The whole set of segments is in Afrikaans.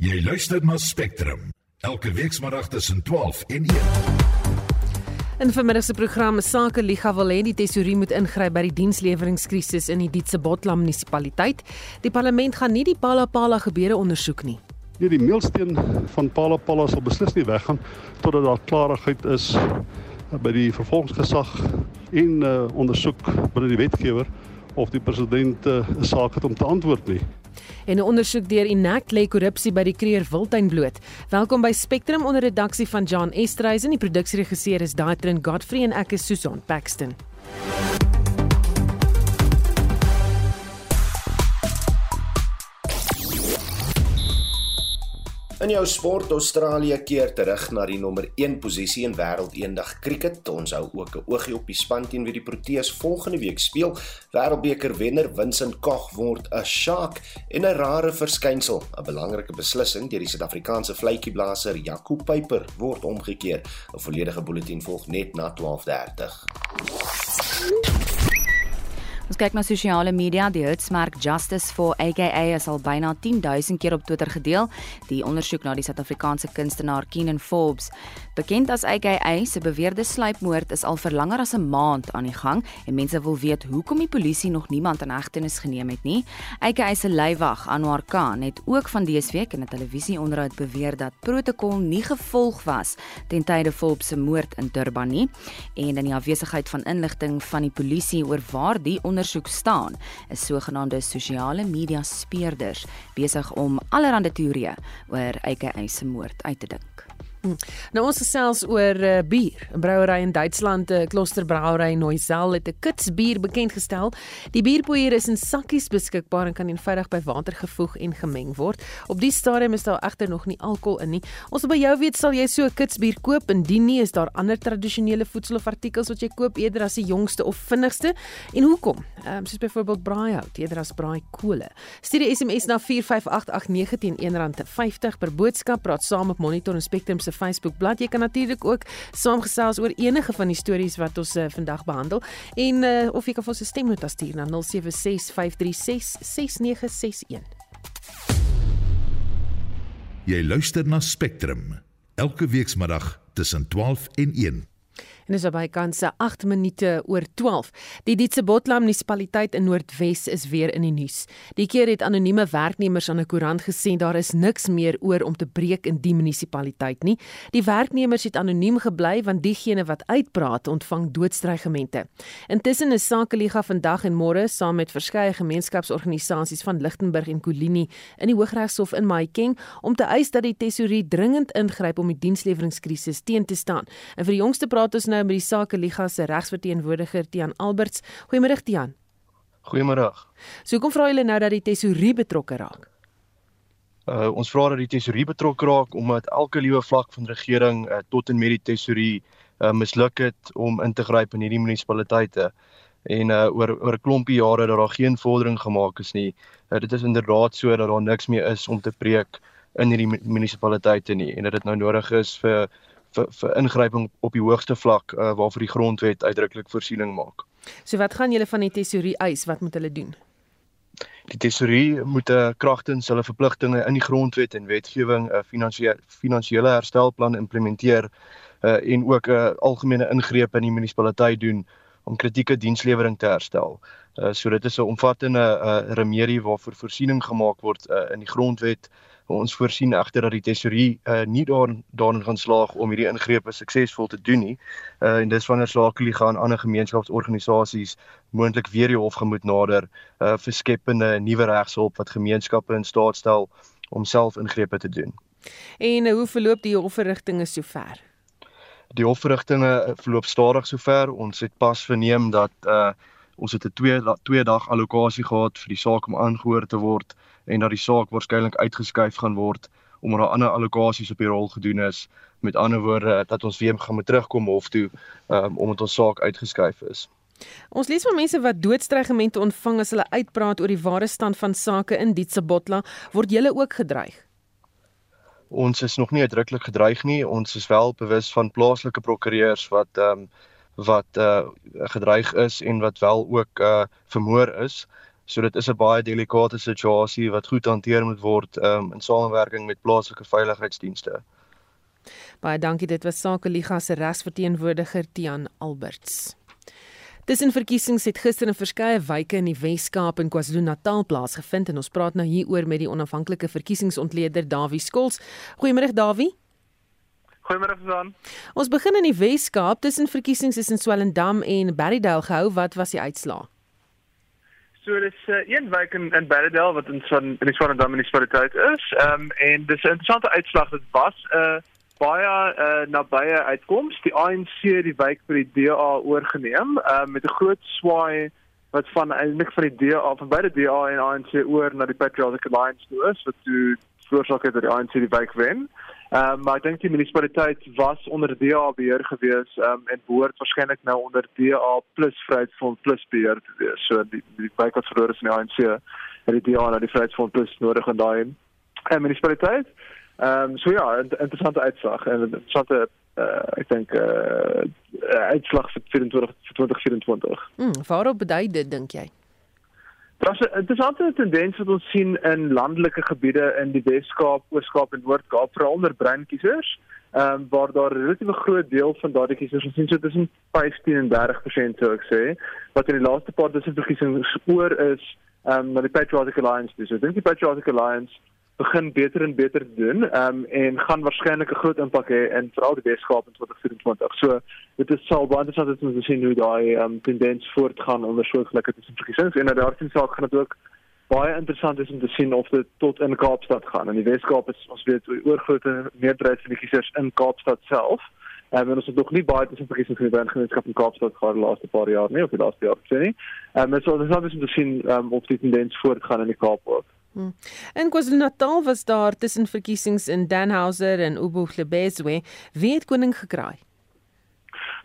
Jy luister na Spectrum elke weekmiddag tussen 12 en 1. In vermiddag se program Sake Liga wil hê die tesourier moet ingryp by die diensleweringskrisis in die Dietse Botlam munisipaliteit. Die parlement gaan nie die Palapala gebeure ondersoek nie. Nee, die meilsteen van Palapala sal beslis nie weggaan totdat daar klarigheid is by die vervolgingsgesag en uh, ondersoek binne die wetgewer of die president 'n uh, saak het om te antwoord nie. En 'n ondersoek deur Enact lê korrupsie by die Kreer Wildtuin bloot. Welkom by Spectrum onder redaksie van John Estreisen. Die produksieregisseur is Daitrin Godfrey en ek is Susan Paxton. In jou sport Australië keer terug na die nommer 1 posisie in wêreld eendag cricket. Ons hou ook 'n oogie op die span teen wie die Proteas volgende week speel. Wêreldbeker wenner Vincent Koch word 'n shark en 'n rare verskynsel. 'n Belangrike beslissing deur die Suid-Afrikaanse vletjieblaser Jaco Peyper word omgekeer. 'n Volledige bulletin volg net na 12:30. Ons kyk na sosiale media. Die hitsmerk Justice for AKA is al byna 10000 keer op Twitter gedeel. Die ondersoek na die Suid-Afrikaanse kunstenaar Keenan Forbes, bekend as AKA, se beweerde sluipmoord is al vir langer as 'n maand aan die gang en mense wil weet hoekom die polisie nog niemand in hegtenis geneem het nie. AKA se leiwag, Anwar Khan, het ook van dese week in 'n televisieonderhoud beweer dat protokol nie gevolg was ten tye Forbes se moord in Durban nie en in die afwesigheid van inligting van die polisie oor waar die ondersoek staan, is sogenaamde sosiale media speurders besig om allerlei teorieë oor AKA se moord uit te dink. Hm. Nou ons gesels oor uh, bier. 'n Brouery in Duitsland, 'n uh, klosterbrouery Neusel het 'n kitsbier bekend gestel. Die bierpoeier is in sakkies beskikbaar en kan eenvoudig by water gevoeg en gemeng word. Op die stadium is daar egter nog nie alkohol in nie. Ons wil by jou weet, sal jy so 'n kitsbier koop? Indien nie, is daar ander tradisionele voedsel of artikels wat jy koop eerder as die jongste of vinnigste? En hoekom? Ehm um, soos byvoorbeeld braaihout eerder as braaikole. Stuur 'n SMS na 45889 teen R1.50 per boodskap. Praat saam op Monitor en Spectrum se Facebookblad. Jy kan natuurlik ook saamgesels oor enige van die stories wat ons uh, vandag behandel en uh, of jy kan vir ons 'n stemnota stuur na 0765366961. Jy luister na Spectrum elke weekmiddag tussen 12 en 1. En dis by kanse 8 minute oor 12. Die Dietse Botlam munisipaliteit in Noordwes is weer in die nuus. Die keer het anonieme werknemers aan 'n koerant gesê daar is niks meer oor om te breek in die munisipaliteit nie. Die werknemers het anoniem gebly want diegene wat uitpraat ontvang doodstrygemente. Intussen is Sakeliga vandag en môre saam met verskeie gemeenskapsorganisasies van Lichtenburg en Kolini in die Hooggeregshof in Mahikeng om te eis dat die tesourier dringend ingryp om die diensleweringskrisis teen te staan. En vir die jongste praat ons nou nou met die Sake Liga se regsverteenwoordiger Tian Alberts. Goeiemôre Tian. Goeiemôre. So hoekom vra julle nou dat die tesourie betrokke raak? Uh ons vra dat die tesourie betrokke raak omdat elke liewe vlak van regering uh, tot en met die tesourie uh, misluk het om in te gryp in hierdie munisipaliteite en uh oor oor 'n klompie jare dat daar geen vordering gemaak is nie. Uh, dit is inderdaad so dat daar niks meer is om te preek in hierdie munisipaliteite nie en dat dit nou nodig is vir vir vir ingryping op die hoogste vlak uh, waarvoor die grondwet uitdruklik voorsiening maak. So wat gaan julle van die tesourie eis? Wat moet hulle doen? Die tesourie moet uh, kragtens hulle verpligtinge in die grondwet en wetgewing 'n uh, finansiële finansiële herstelplan implementeer uh, en ook 'n uh, algemene ingreep in die munisipaliteit doen om kritieke dienslewering te herstel. Uh, so dit is 'n omvattende uh, remedie waarvoor voorsiening gemaak word uh, in die grondwet ons voorsien egter dat die tesourier uh, nie daar daarin gaan slaag om hierdie ingrepe suksesvol te doen nie. Uh, en dis wanneer Sakeli gaan ander gemeenskapsorganisasies moontlik weer die hof gemoed nader uh, vir skepende nuwe regshulp wat gemeenskappe in staat stel om self ingrepe te doen. En uh, hoe verloop die hofverrigtinge sover? Die hofverrigtinge verloop stadig sover. Ons het pas verneem dat uh, ons het 'n 2 2 dag allocasie gehad vir die saak om aangehoor te word en dat die saak waarskynlik uitgeskuif gaan word omdat daar ander allokasies op die rol gedoen is. Met ander woorde dat ons weer gaan moet terugkom hof toe um, omdat ons saak uitgeskuif is. Ons lees van mense wat doodstrygemente ontvang as hulle uitpraat oor die ware stand van sake in Dietsebotla, word julle ook gedreig? Ons is nog nie uitdruklik gedreig nie. Ons is wel bewus van plaaslike prokureurs wat ehm um, wat uh gedreig is en wat wel ook uh vermoor is. So dit is 'n baie delikate situasie wat goed hanteer moet word um, in samewerking met plaaslike veiligheidsdienste. Baie dankie. Dit was Sakeliga se regsverteenwoordiger Tian Alberts. Tussen verkiesings het gister in verskeie wyke in die Wes-Kaap en KwaZulu-Natal plaasgevind en ons praat nou hieroor met die onafhanklike verkiesingsontleder Dawie Skols. Goeiemôre Dawie. Goeiemôre Susan. Ons begin in die Wes-Kaap. Tussen verkiesings is in Swellendam en Berrydale gehou. Wat was die uitslaa? So dis uh, een wijk in in Berrydale wat in Swan in die Swellendam munisipaliteit is. Ehm um, en dis 'n interessante uitslag. Dit was 'n uh, baie uh, nabye uitkoms. Die ANC het die wijk vir die DA oorgeneem uh, met 'n groot swaai wat van eintlik van die DA van beide DA en ANC oor na die Patriotic Alliance toe is wat toe veroorsaak het dat die ANC die wijk wen. Ehm um, maar ek dink die munisipaliteit was onder DA beheer gewees um, en behoort waarskynlik nou onder DA plus Vryheidsfront plus beheer te wees. So die die wat verloor is in die ANC het die DA nou die Vryheidsfront plus nodig in daai en munisipaliteit. Ehm um, so ja, interessante uitslag en interessante uh, ek dink uh, uitslag vir 24 vir 2024. Mm, waarop bedui dit dink jy? Altyd 'n tendens wat ons sien in landelike gebiede in die Wes-Kaap, Oos-Kaap en Noord-Kaap veral onder breinkiesers. Ehm um, waar daar 'n relatief groot deel van daardie kiesers ons sien so tussen 15 en 30% sou ek sê wat in die laaste paar dis verkiesings oor is ehm um, na die Patriotic Alliance. Dus ek dink die Patriotic Alliance begin beter en beter te doen um, en gaan waarskynlik 'n groot impak hê in veral die Weskaap in 2024. So dit is sal baie interessant om te sien hoe daai um, tendens voortgaan onder soortgelyke tussenverkiesings en daar sien saak gaan dit ook baie interessant is om te sien of dit tot in Kaapstad gaan. In die Weskaap is ons weet oorgrootste meerderheid van die kiesers in Kaapstad self. En um, ons het nog nie baie tussenverkiesings gedoen in gemeenskap in Kaapstad gehad die laaste paar jaar nie of die laaste jaar sien nie. Um, so dit is interessant om te sien um, of die tendens voortgaan in die Kaap ook. Hmm. In KwaZulu-Natal was daar tussen verkiesings in Danhauser en Ubuhlebezwe wie het koning gekraai.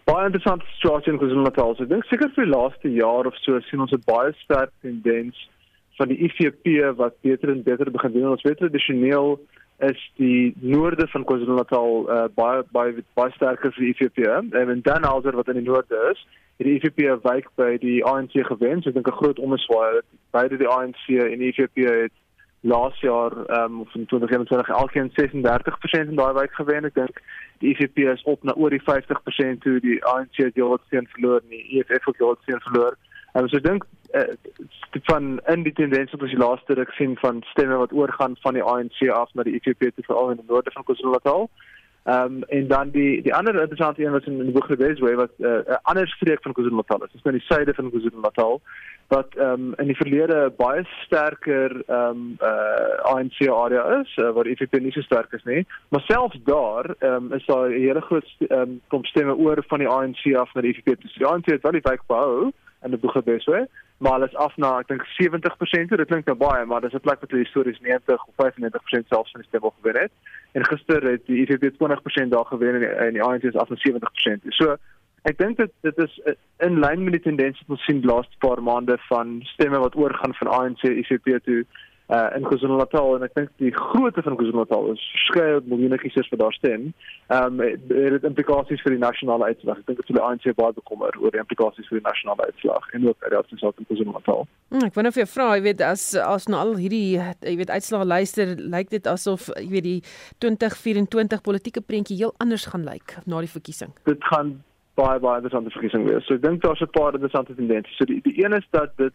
Baie interessante situasie in KwaZulu-Natal. So, ek dink seker vir die laaste jaar of so sien ons 'n baie sterk tendens van die IFP wat beter en beter begin doen. Ons weet tradisioneel is die noorde van KwaZulu-Natal uh, baie baie baie sterker vir die IFP en in Danhauser wat in die noorde is, het die IFP wyk by die ANC gewen. So ek dink 'n groot omswaai beide die ANC en die IFP het laas jaar ehm um, van 2021 alkeen 36% in daai wijk gewen. Ek dink die IFP is op na oor die 50% toe die ANC het jou steen verloor en die EFF het jou steen verloor. En um, so ek dink uh, van in die tendens wat ons die laaste ruk sien van stemme wat oorgaan van die ANC af na die IFP toe veral in die noorde van KwaZulu-Natal. Ehm um, en dan die die ander interessante een wat in, die Boegewesway wat eh, 'n uh, ander streek van KwaZulu-Natal. Dit is nou die suide van KwaZulu-Natal wat ehm um, in die verlede baie sterker ehm um, uh eh, ANC area is uh, waar EFF nie so sterk is nie. Maar selfs daar ehm um, is daar 'n hele groot ehm um, kom stemme oor van die ANC af na die. Dus die ANC het wel die wijk behou in die Boegewesway maar alles af na ek dink 70%, dit klink nou baie, maar dis 'n plek wat hulle histories 90 of 95% selfs van die stemme gewen het. En gister het die IFP 20% daar gewen en die, en die ANC is af na 70%. So ek dink dit dit is in lyn met die tendens wat ons sien die laaste paar maande van stemme wat oorgaan van ANC IFP toe uh in KwaZulu-Natal en ek dink die grootte van KwaZulu-Natal is verskeie miljoene kiesers wat daar stem. Ehm um, dit het implikasies vir die nasionale uitslag. Ek dink dit sal die ANC baie bekommer oor die implikasies vir die nasionale uitslag en ook uit die afsluit in KwaZulu-Natal. Hmm, ek wonder of jy vra, jy weet as as nou al hierdie jy weet uitslae luister, lyk dit asof jy weet die 2024 politieke prentjie heel anders gaan lyk na die verkiesing. Dit gaan baie baie interessante verkiesing wees. So ek dink daar's 'n paar interessante tendense. So die die een is dat dit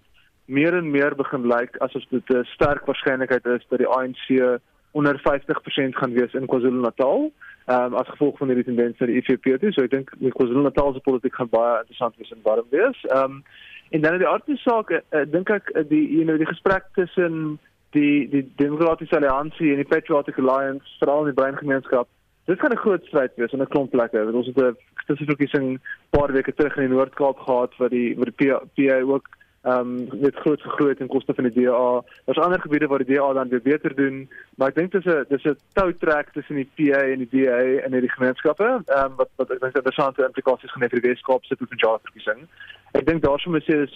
meer en meer begin lyk asof dit 'n sterk waarskynlikheid is dat die ANC onder 50% gaan wees in KwaZulu-Natal. Ehm um, as gevolg van hierdie tendens na die IFP toe. So ek dink die KwaZulu-Natal se politiek gaan baie interessant wees en warm wees. Ehm um, en dan die aardse saak, uh, dink ek uh, die you know die gesprek tussen die die Demokratiese Alliansie en die Patriotic Alliance, veral in die breingemeenskap, dit gaan 'n groot stryd wees in 'n klomp plekke. Ons het 'n spesifieke sing paar weke terug in die Noord-Kaap gehad waar die waar die PA ook ehm um, dit groot gegroei in koste van die DA. Daar's ander gebiede waar die DA dan weer beter doen, maar ek dink dis 'n dis 'n toutrek tussen die PA en die DA in hierdie gemeenskappe. Ehm um, wat wat ek dink interessante implikasies gaan hê vir die Weskaap se provinsiale verkiesing. Ek dink daarsoom is dit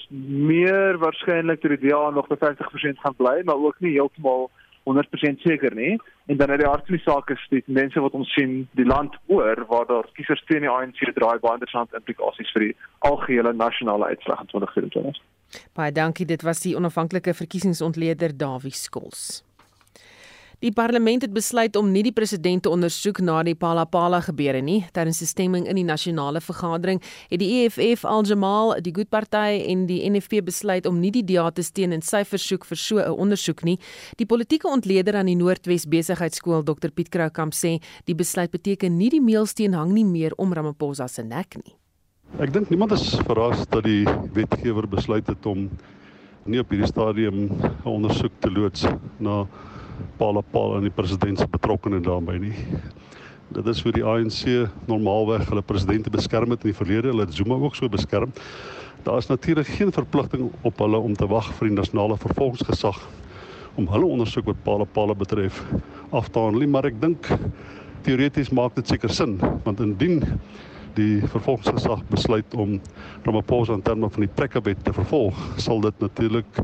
meer waarskynlik dat die DA nog by 50% gaan bly, maar ook nie heeltemal 100% seker nie. En dan uit die hart van die saak is die mense wat ons sien die land oor waar daar kiesers teen die ANC draai baie interessante implikasies vir die algehele nasionale uitslag in 2024. Baie dankie, dit was die onafhanklike verkiesingsontleder Dawie Skols. Die parlement het besluit om nie die president te ondersoek na die Palapala gebeure nie. Tydens 'n stemming in die nasionale vergadering het die EFF Aljamal, die Good Party en die NFP besluit om nie die DA te steun in sy versoek vir so 'n ondersoek nie. Die politieke ontleder aan die Noordwes Besigheidsskool, Dr Piet Kroukamp sê, die besluit beteken nie die meelsteen hang nie meer om Ramaphosa se nek nie. Ek dink niemand is verras dat die wetgewer besluit het om nie op hierdie stadium 'n ondersoek te loods na Paul Paul en die president se betrokkeheid daarbey nie. Dit is vir die ANC normaalweg hulle presidente beskerm het in die verlede, hulle het Zuma ook so beskerm. Daar is natuurlik geen verpligting op hulle om te wag vir die nasionale vervolgingsgesag om hulle ondersoek wat Paul Paul betref af te handel, maar ek dink teoreties maak dit seker sin want indien die vervolgingsgesag besluit om Ramaphosa in terme van die trekkerwet te vervolg, sal dit natuurlik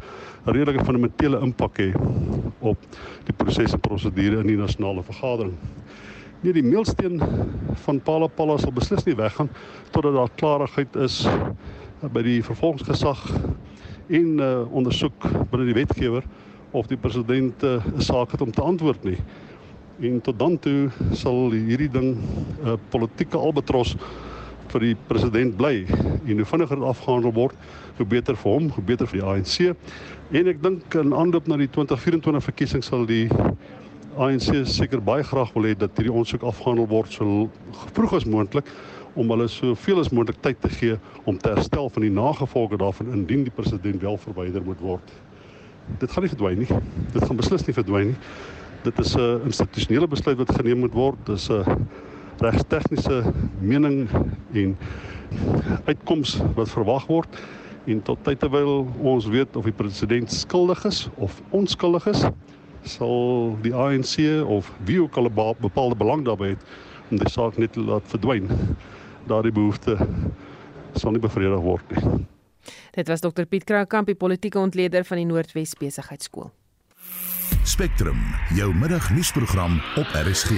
'n redelike fundamentele impak hê op die proses en prosedure in die nasionale vergadering. Nee, die meelsteen van Palapala sal beslis nie weggaan totdat daar klarigheid is by die vervolgingsgesag en uh, ondersoek binne die wetgewer of die president eh, 'n uh, saak het om te antwoord nie. En tot dan toe sal hierdie ding 'n uh, politieke albatros vir die president bly. En hoe vinniger dit afgehandel word, hoe beter vir hom, hoe beter vir die ANC. En ek dink in aanloop na die 2024 verkiesing sal die ANC seker baie graag wil hê dat hierdie ondersoek afgehandel word so vroeg as moontlik om hulle soveel as moontlik tyd te gee om te herstel van die nagevolge daarvan indien die president wel verwyder moet word. Dit gaan nie verdwyn nie. Dit gaan beslis nie verdwyn nie dit is 'n institusionele besluit wat geneem moet word. Dis 'n regstegniese mening en uitkoms wat verwag word en tot tyd terwyl ons weet of die president skuldig is of onskuldig is, sal die ANC of wie ook al 'n bepaalde belang daarbey het om die saak net te laat verdwyn. Daardie behoefte sal nie bevredig word nie. Dit was Dr Piet Kroukamp, die politieke ontleder van die Noordwes Besigheidsskool. Spectrum, jou middagnuusprogram op RSG.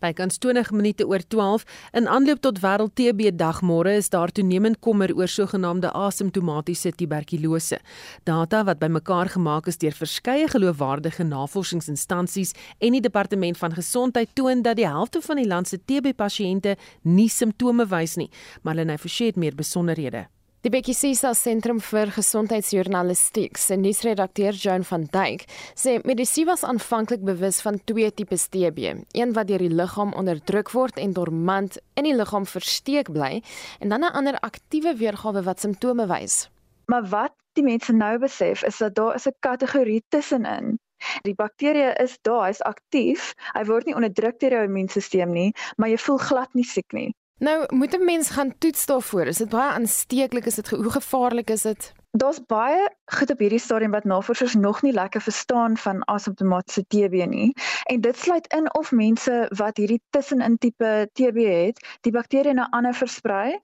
Bykans 20 minute oor 12 in aanloop tot wêreld TB dag môre is daar toenemend kommer oor sogenaamde asymptomatiese tuberkulose. Data wat bymekaar gemaak is deur verskeie geloofwaardige navorsingsinstansies en die departement van gesondheid toon dat die helfte van die land se TB pasiënte nie simptome wys nie. Marlene Forsie het meer besonderhede. Die Bekkiesisa Sentrum vir Gesondheidsjournalistiek se nuusredakteur Joan van Dijk sê medisy was aanvanklik bewus van twee tipes TB, een wat deur die liggaam onderdruk word en dormant in die liggaam versteek bly en dan 'n ander aktiewe weergawe wat simptome wys. Maar wat die mense nou besef is dat daar is 'n kategorie tussenin. Die bakterie is daar, hy's aktief. Hy word nie onderdruk deur jou immuunstelsel nie, maar jy voel glad nie siek nie. Nou, moet 'n mens gaan toets daarvoor? Is dit baie aansteeklik? Is dit hoe gevaarlik is dit? Daar's baie goed op hierdie stadium wat navorsers nog nie lekker verstaan van asymptomatiese TB nie. En dit sluit in of mense wat hierdie tussenin tipe TB het, die bakterie na ander versprei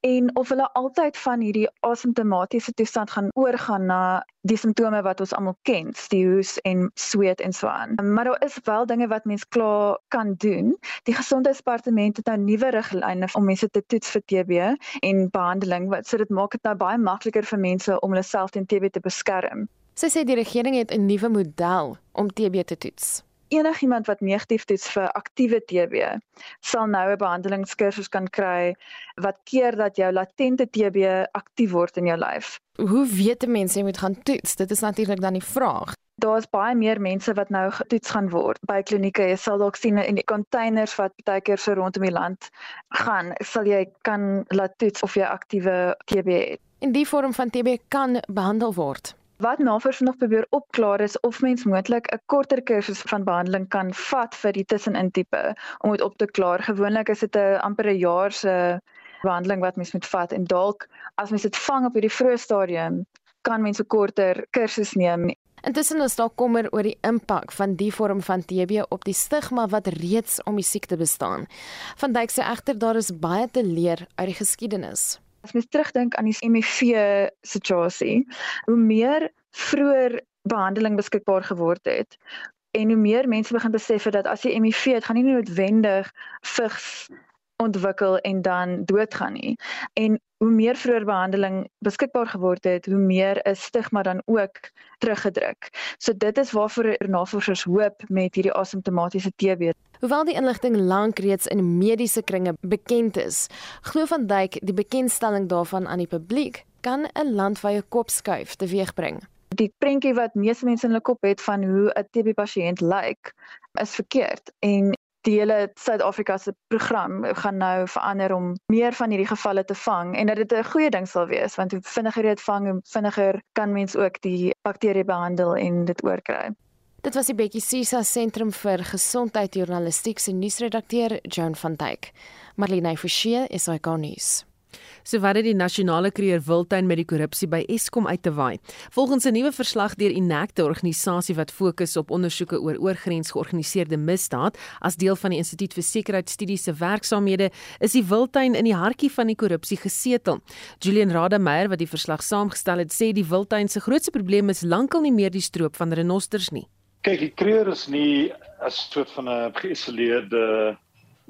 en of hulle altyd van hierdie asymptomatiese toestand gaan oorgaan na die simptome wat ons almal ken, stiehoes en sweet en so aan. Maar daar is wel dinge wat mens klaar kan doen. Die gesondheidsdepartement het nou nuwe riglyne om mense te toets vir TB en behandeling wat so dit maak dit nou baie makliker vir mense om hulle self teen TB te beskerm. Sy sê die regering het 'n nuwe model om TB te toets. Enigiemand wat negatief toets vir aktiewe TB sal nou 'n behandelingskursus kan kry wat keer dat jou latente TB aktief word in jou lyf. Hoe weet 'n mens jy moet gaan toets? Dit is natuurlik dan die vraag. Daar's baie meer mense wat nou getoets gaan word by klinieke. Jy sal dalk sien in die containers wat baie keer so rondom die land gaan, sal jy kan laat toets of jy aktiewe TB het en die vorm van TB kan behandel word. Wat navorsing nog probeer opklaar is of mens moontlik 'n korter kursus van behandeling kan vat vir die tussenin tipe om dit op te klaar. Gewoonlik is dit 'n amper 'n jaar se behandeling wat mens moet vat en dalk as mens dit vang op hierdie vroeë stadium, kan mens 'n korter kursus neem. Intussen is daar kommer oor die impak van die vorm van TB op die stigma wat reeds om die siekte bestaan. Van Dyk sê egter daar is baie te leer uit die geskiedenis. As mens terugdink aan die HIV situasie, hoe meer vroeër behandeling beskikbaar geword het, En hoe meer mense begin besef dat as jy HIV het, gaan nie noodwendig vigs ontwikkel en dan doodgaan nie. En hoe meer vroeër behandeling beskikbaar geword het, hoe meer is stigma dan ook teruggedruk. So dit is waarvoor navorsers hoop met hierdie asymptomatiese TB. Hoewel die inligting lank reeds in mediese kringe bekend is, glo van Duyk die bekendstelling daarvan aan die publiek kan 'n landwyse kopskuif teweegbring. Die prentjie wat meeste mense in hulle kop het van hoe 'n TB-pasiënt lyk, is verkeerd en die hele Suid-Afrika se program gaan nou verander om meer van hierdie gevalle te vang en dat dit 'n goeie ding sal wees want hoe vinniger jy dit vang, hoe vinniger kan mens ook die bakterie behandel en dit oorkry. Dit was die Bekkie Sisa Sentrum vir Gesondheid Journalistiek se nuusredakteur Joan van Dijk. Marlene Forsie is hy gonies. So wat het die nasionale kreer Wildtuin met die korrupsie by Eskom uit te waai. Volgens 'n nuwe verslag deur Inacte organisasie wat fokus op ondersoeke oor oorgrens georganiseerde misdaad as deel van die Instituut vir Sekuriteitsstudies se werksaamhede, is die Wildtuin in die hartjie van die korrupsie gesetel. Julian Rademeier wat die verslag saamgestel het, sê die Wildtuin se grootste probleem is lankal nie meer die stroop van renosters nie. Kyk, die kreer is nie 'n soort van 'n geïsoleerde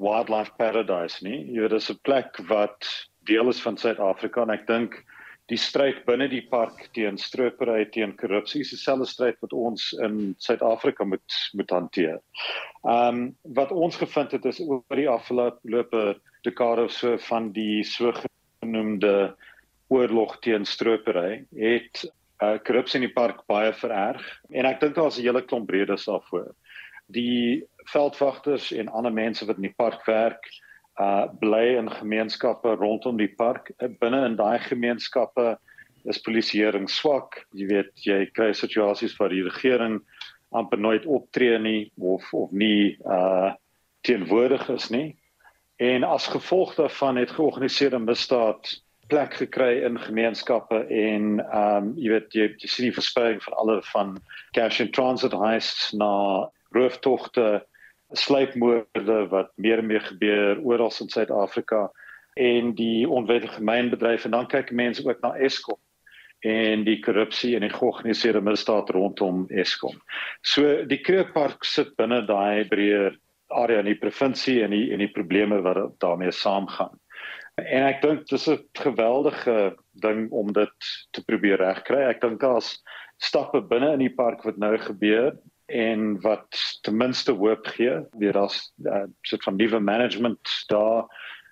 wildlife paradise nie. Jy weet, dit is 'n plek wat deel is van Suid-Afrika en ek dink die stryd binne die park teen stropery teen korrupsie is dieselfde stryd wat ons in Suid-Afrika moet moet hanteer. Ehm um, wat ons gevind het is oor die afgelope dekade so van die sogenaamde oorlog teen stropery het uh, korrupsie in die park baie vererg en ek dink daar's 'n hele klomp redes daarvoor. Die veldwagters en ander mense wat in die park werk, uh bly in gemeenskappe rondom die park. Uh, binne in daai gemeenskappe is polisieering swak. Jy weet, jy kry situasies waar die regering amper nooit optree nie of of nie uh teenwoordig is nie. En as gevolg daarvan het georganiseerde misdaad plek gekry in gemeenskappe en ehm um, jy weet jy, jy sien die verspreiding van alle van cash and transit heists na rooftogte sluipmoorde wat meer en meer gebeur oral in Suid-Afrika en die onwettige mynbedryf en dan kyk mense ook na Eskom en die korrupsie en die georganiseerde misdaad rondom Eskom. So die Kreekpark sit binne daai breër area in die provinsie en die en die probleme wat daarmee saamgaan. En ek dink dis 'n geweldige ding om dit te probeer regkry. Ek dink daar's stappe binne in die park wat nou gebeur en wat ten minste hoop gee. Weer as 'n uh, soort van nuwe management daar.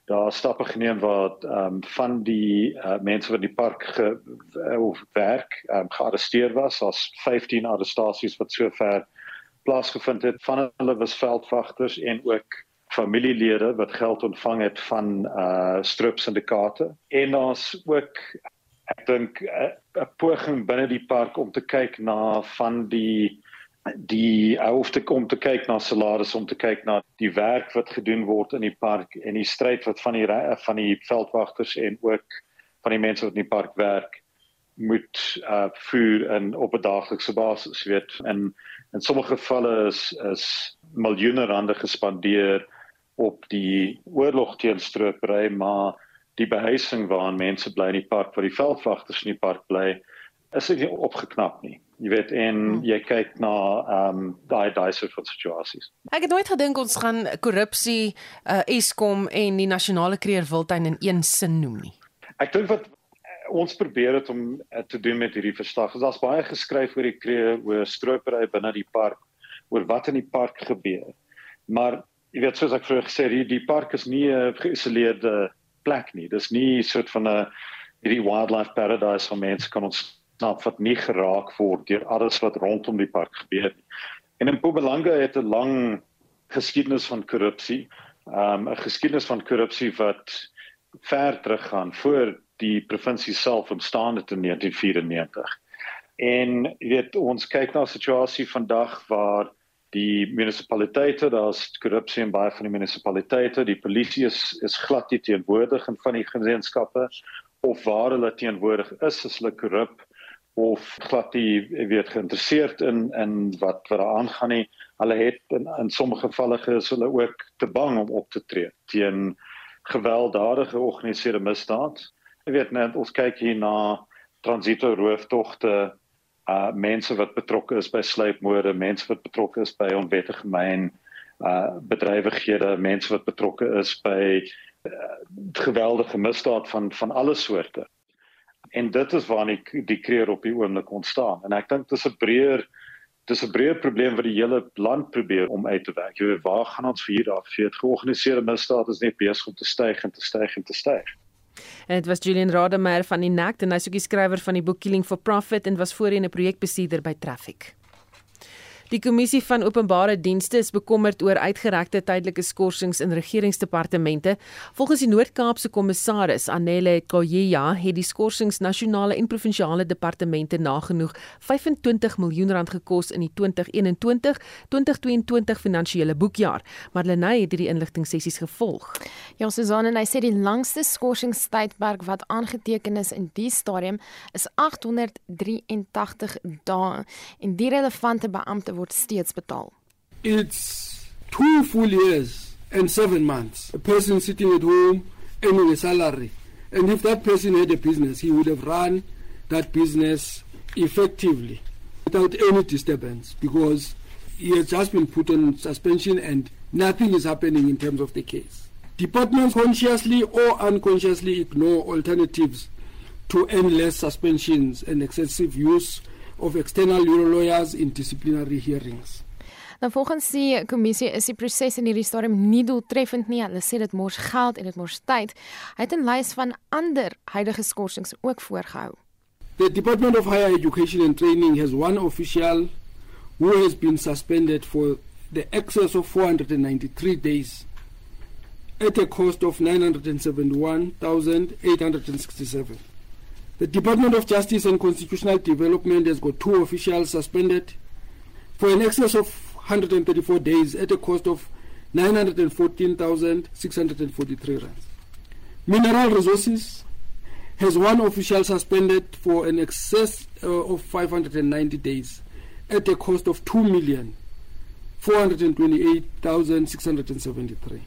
Daar stappe geneem wat ehm um, van die uh, mense wat die park ge, uh, of werk ehm um, gearresteer was. As 15 arrestasies wat sover plaasgevind het van hulle was veldwagters en ook familielede wat geld ontvang het van uh stroop syndikaate en daar's ook ek dink 'n poging binne die park om te kyk na van die die hoef te kom te kyk na salarisse om te kyk na die werk wat gedoen word in die park en die stryd wat van die van die veldwagters en ook van die mense wat in die park werk moet uh voer en op 'n daaglikse basis weet. En in sommige gevalle is is miljoene rande gespandeer op die oorlog teen stropery maar die behuising waarin mense bly in die park waar die veldwagters in die park bly is nie opgeknap nie jy weet en hmm. jy kyk na ehm um, daai daai soort van situasies. Ek het nooit gedink ons gaan korrupsie, uh, Eskom en die nasionale kreer wildtuin in een sin noem nie. Ek dink wat uh, ons probeer het om uh, te doen met hierdie verslag. Daar's baie geskryf oor die kreer, oor stropery binne die park, oor wat in die park gebeur. Maar jy weet soos ek vroeër gesê het, die, die park is nie 'n geïsoleerde plek nie. Dis nie soort van 'n hierdie wildlife paradise waar mense kan ons snap wat nie geraak word deur alles wat rondom die park gebeur nie. En in Mpumalanga het 'n lang geskiedenis van korrupsie. Um 'n geskiedenis van korrupsie wat ver teruggaan voor die provinsie self ontstaan het in 1994. En jy weet ons kyk na 'n situasie vandag waar die munisipaliteite, daar's korrupsie in baie van die munisipaliteite, die polisie is is glad nie teenwoordig in van die gemeenskappe of waar hulle teenwoordig is, is hulle korrup of glad nie weet geïnteresseerd in in wat wat daar aangaan nie. Hulle het in, in sommige gevalle is hulle ook te bang om op te tree teen gewelddadige georganiseerde misdaad. Jy weet net ons kyk hier na transito rooftogte uh mense wat betrokke is by sluipmoorde, mense wat betrokke is by onwettige myn uh bedrywighede, mense wat betrokke is by uh, geweldige misdaad van van alle soorte. En dit is waar die die kreer op die oomblik ontstaan. En ek dink dis 'n breër dis 'n breër probleem wat die hele land probeer om uit te werk. Jy weet, waar gaan ons vir hier af? Vir georganiseerde misdaad is net besig om te styg en te styg en te styg. En dit was Julian Rademeier van die NACT en hy's ook die skrywer van die boek Killing for Profit en was voorheen 'n projekbestuurder by Traffic. Die kommissie van openbare dienste is bekommerd oor uitgerekte tydelike skorsings in regeringsdepartemente. Volgens die Noord-Kaapse kommissaris Anele Koyeya het die skorsings nasionale en provinsiale departemente nagenoeg 25 miljoen rand gekos in die 2021-2022 finansiële boekjaar. Marlenae het hierdie inligting sessies gevolg. Ja, Susan en hy sê die langste skorsingsstydperk wat aangeteken is in die stadium is 883 dae en die relevante beampte word steeds betaal. It's two full years and 7 months. A person sitting at home earning a salary. And if that person had a business, he would have run that business effectively without any disturbance because he has just been put on suspension and nothing is happening in terms of the case. Departments consciously or unconsciously ignore alternatives to endless suspensions and excessive use of external lawyers in disciplinary hearings. Nou volgens die kommissie is die proses in hierdie stadium nie doeltreffend nie. Hulle sê dit mors geld en dit mors tyd. Hy het 'n lys van ander huidige skorsings ook voorgehou. The Department of Higher Education and Training has one official who has been suspended for the excess of 493 days at a cost of 971,867. The Department of Justice and Constitutional Development has got two officials suspended for an excess of 134 days at a cost of 914,643 rand. Mineral Resources has one official suspended for an excess uh, of 590 days at a cost of 2 million 428,673.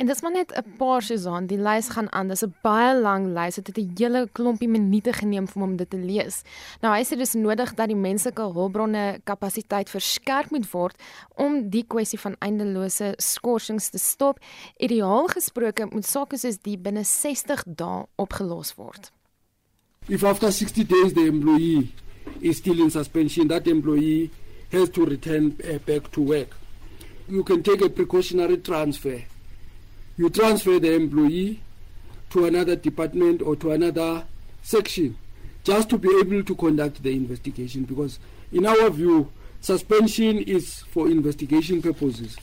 En dis maar net 'n paar Suzan, die lys gaan aan. Dis 'n baie lang lys. Dit het 'n hele klompie minute geneem vir hom om dit te lees. Nou hy sê dis nodig dat die menslike hulpbronne kapasiteit verskerp moet word om die kwessie van eindelose skorsings te stop. Ideaal gesproke moet sake soos die binne 60 dae opgelos word. If after 60 days the employee is still in suspension, that employee has to return uh, back to work. You can take a precautionary transfer you transfer the employee to another department or to another section just to be able to conduct the investigation because in our view suspension is for investigation purposes.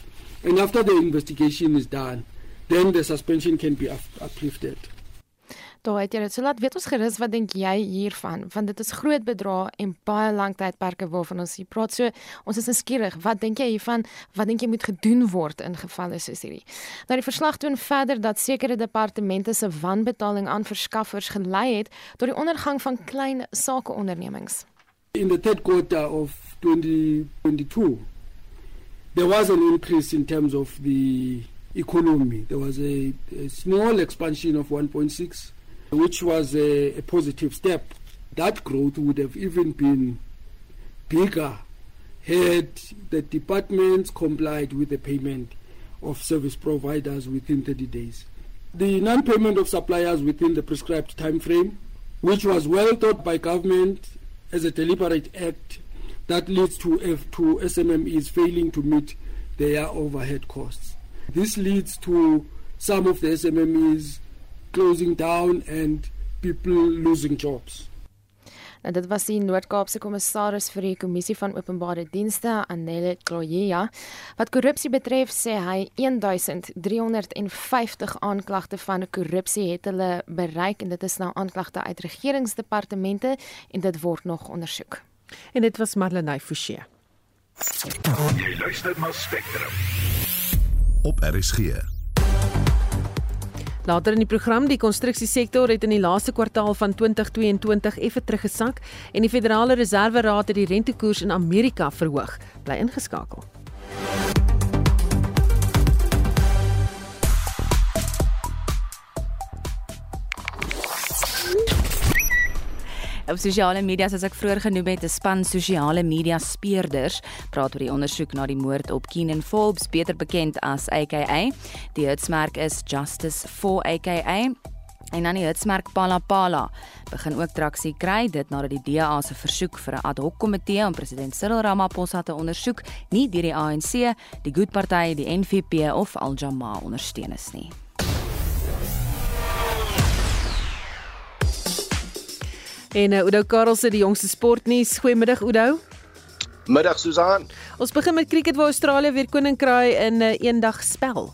And after the investigation is done then the suspension can be uplifted Daar het jy dit. So laat weet ons gerus wat dink jy hiervan? Want dit is groot bedrae en baie lank tydperke waarvan ons hier praat. So ons is nuuskierig. Wat dink jy hiervan? Wat dink jy moet gedoen word in gevalle soos hierdie? Nou die verslag toon verder dat sekere departemente se wanbetaling aan verskaffers gelei het tot die ondergang van klein sakeondernemings. In the third quarter of 2022 there was an increase in terms of the economy. There was a, a small expansion of 1.6 which was a, a positive step. That growth would have even been bigger had the departments complied with the payment of service providers within 30 days. The non-payment of suppliers within the prescribed time frame, which was well thought by government as a deliberate act that leads to, F to SMMEs failing to meet their overhead costs. This leads to some of the SMMEs closing down and people losing jobs. En dit was die Noord-Kaapse kommissaris vir die kommissie van openbare dienste, Anelle Kloyea. Wat korrupsie betref, sê hy 1350 aanklagte van korrupsie het hulle bereik en dit is nou aanklagte uit regeringsdepartemente en dit word nog ondersoek. En dit was Marlenae Forsie. Jy luister na Spectrum. Op RSG. Later in die program die konstruksiesektor het in die laaste kwartaal van 2022 effe teruggesak en die Federale Reserve Raad het die rentekoers in Amerika verhoog. Bly ingeskakel. Op sosiale media soos ek vroeër genoem het, 'n span sosiale media speurders praat oor die ondersoek na die moord op Keenan Forbes, beter bekend as AKA. Die hitsmerk is Justice for AKA. En dan die hitsmerk Pala Pala begin ook traksie kry dit nadat die DA se versoek vir 'n ad hoc komitee om president Cyril Ramaphosa te ondersoek nie deur die ANC, die Good Party, die NVP of Al Jamaa ondersteun is nie. En uh, Oudo Karel se die jongste sportnuus. Goeiemiddag Oudo. Middag Susan. Ons begin met cricket waar Australië weer koning kraai in 'n uh, eendag spel.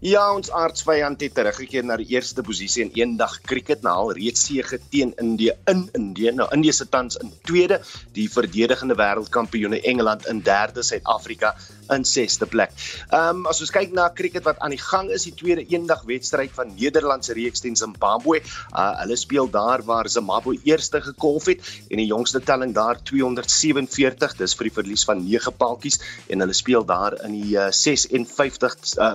Ja, ons aardsvyand het teruggekeer na die eerste posisie in eendag cricket na al reeds sege teen Indië in Indië. Nou Indië se tans in tweede, die verdedigende wêreldkampioene Engeland in derde, Suid-Afrika in sesde plek. Ehm um, as ons kyk na cricket wat aan die gang is, die tweede eendag wedstryd van Nederland se reeks teen Zimbabwe. Uh, hulle speel daar waar Zimbabwe eerste gekolf het en die jongste telling daar 247, dis vir die verlies van 9 paaltjies en hulle speel daar in die uh, 56 uh,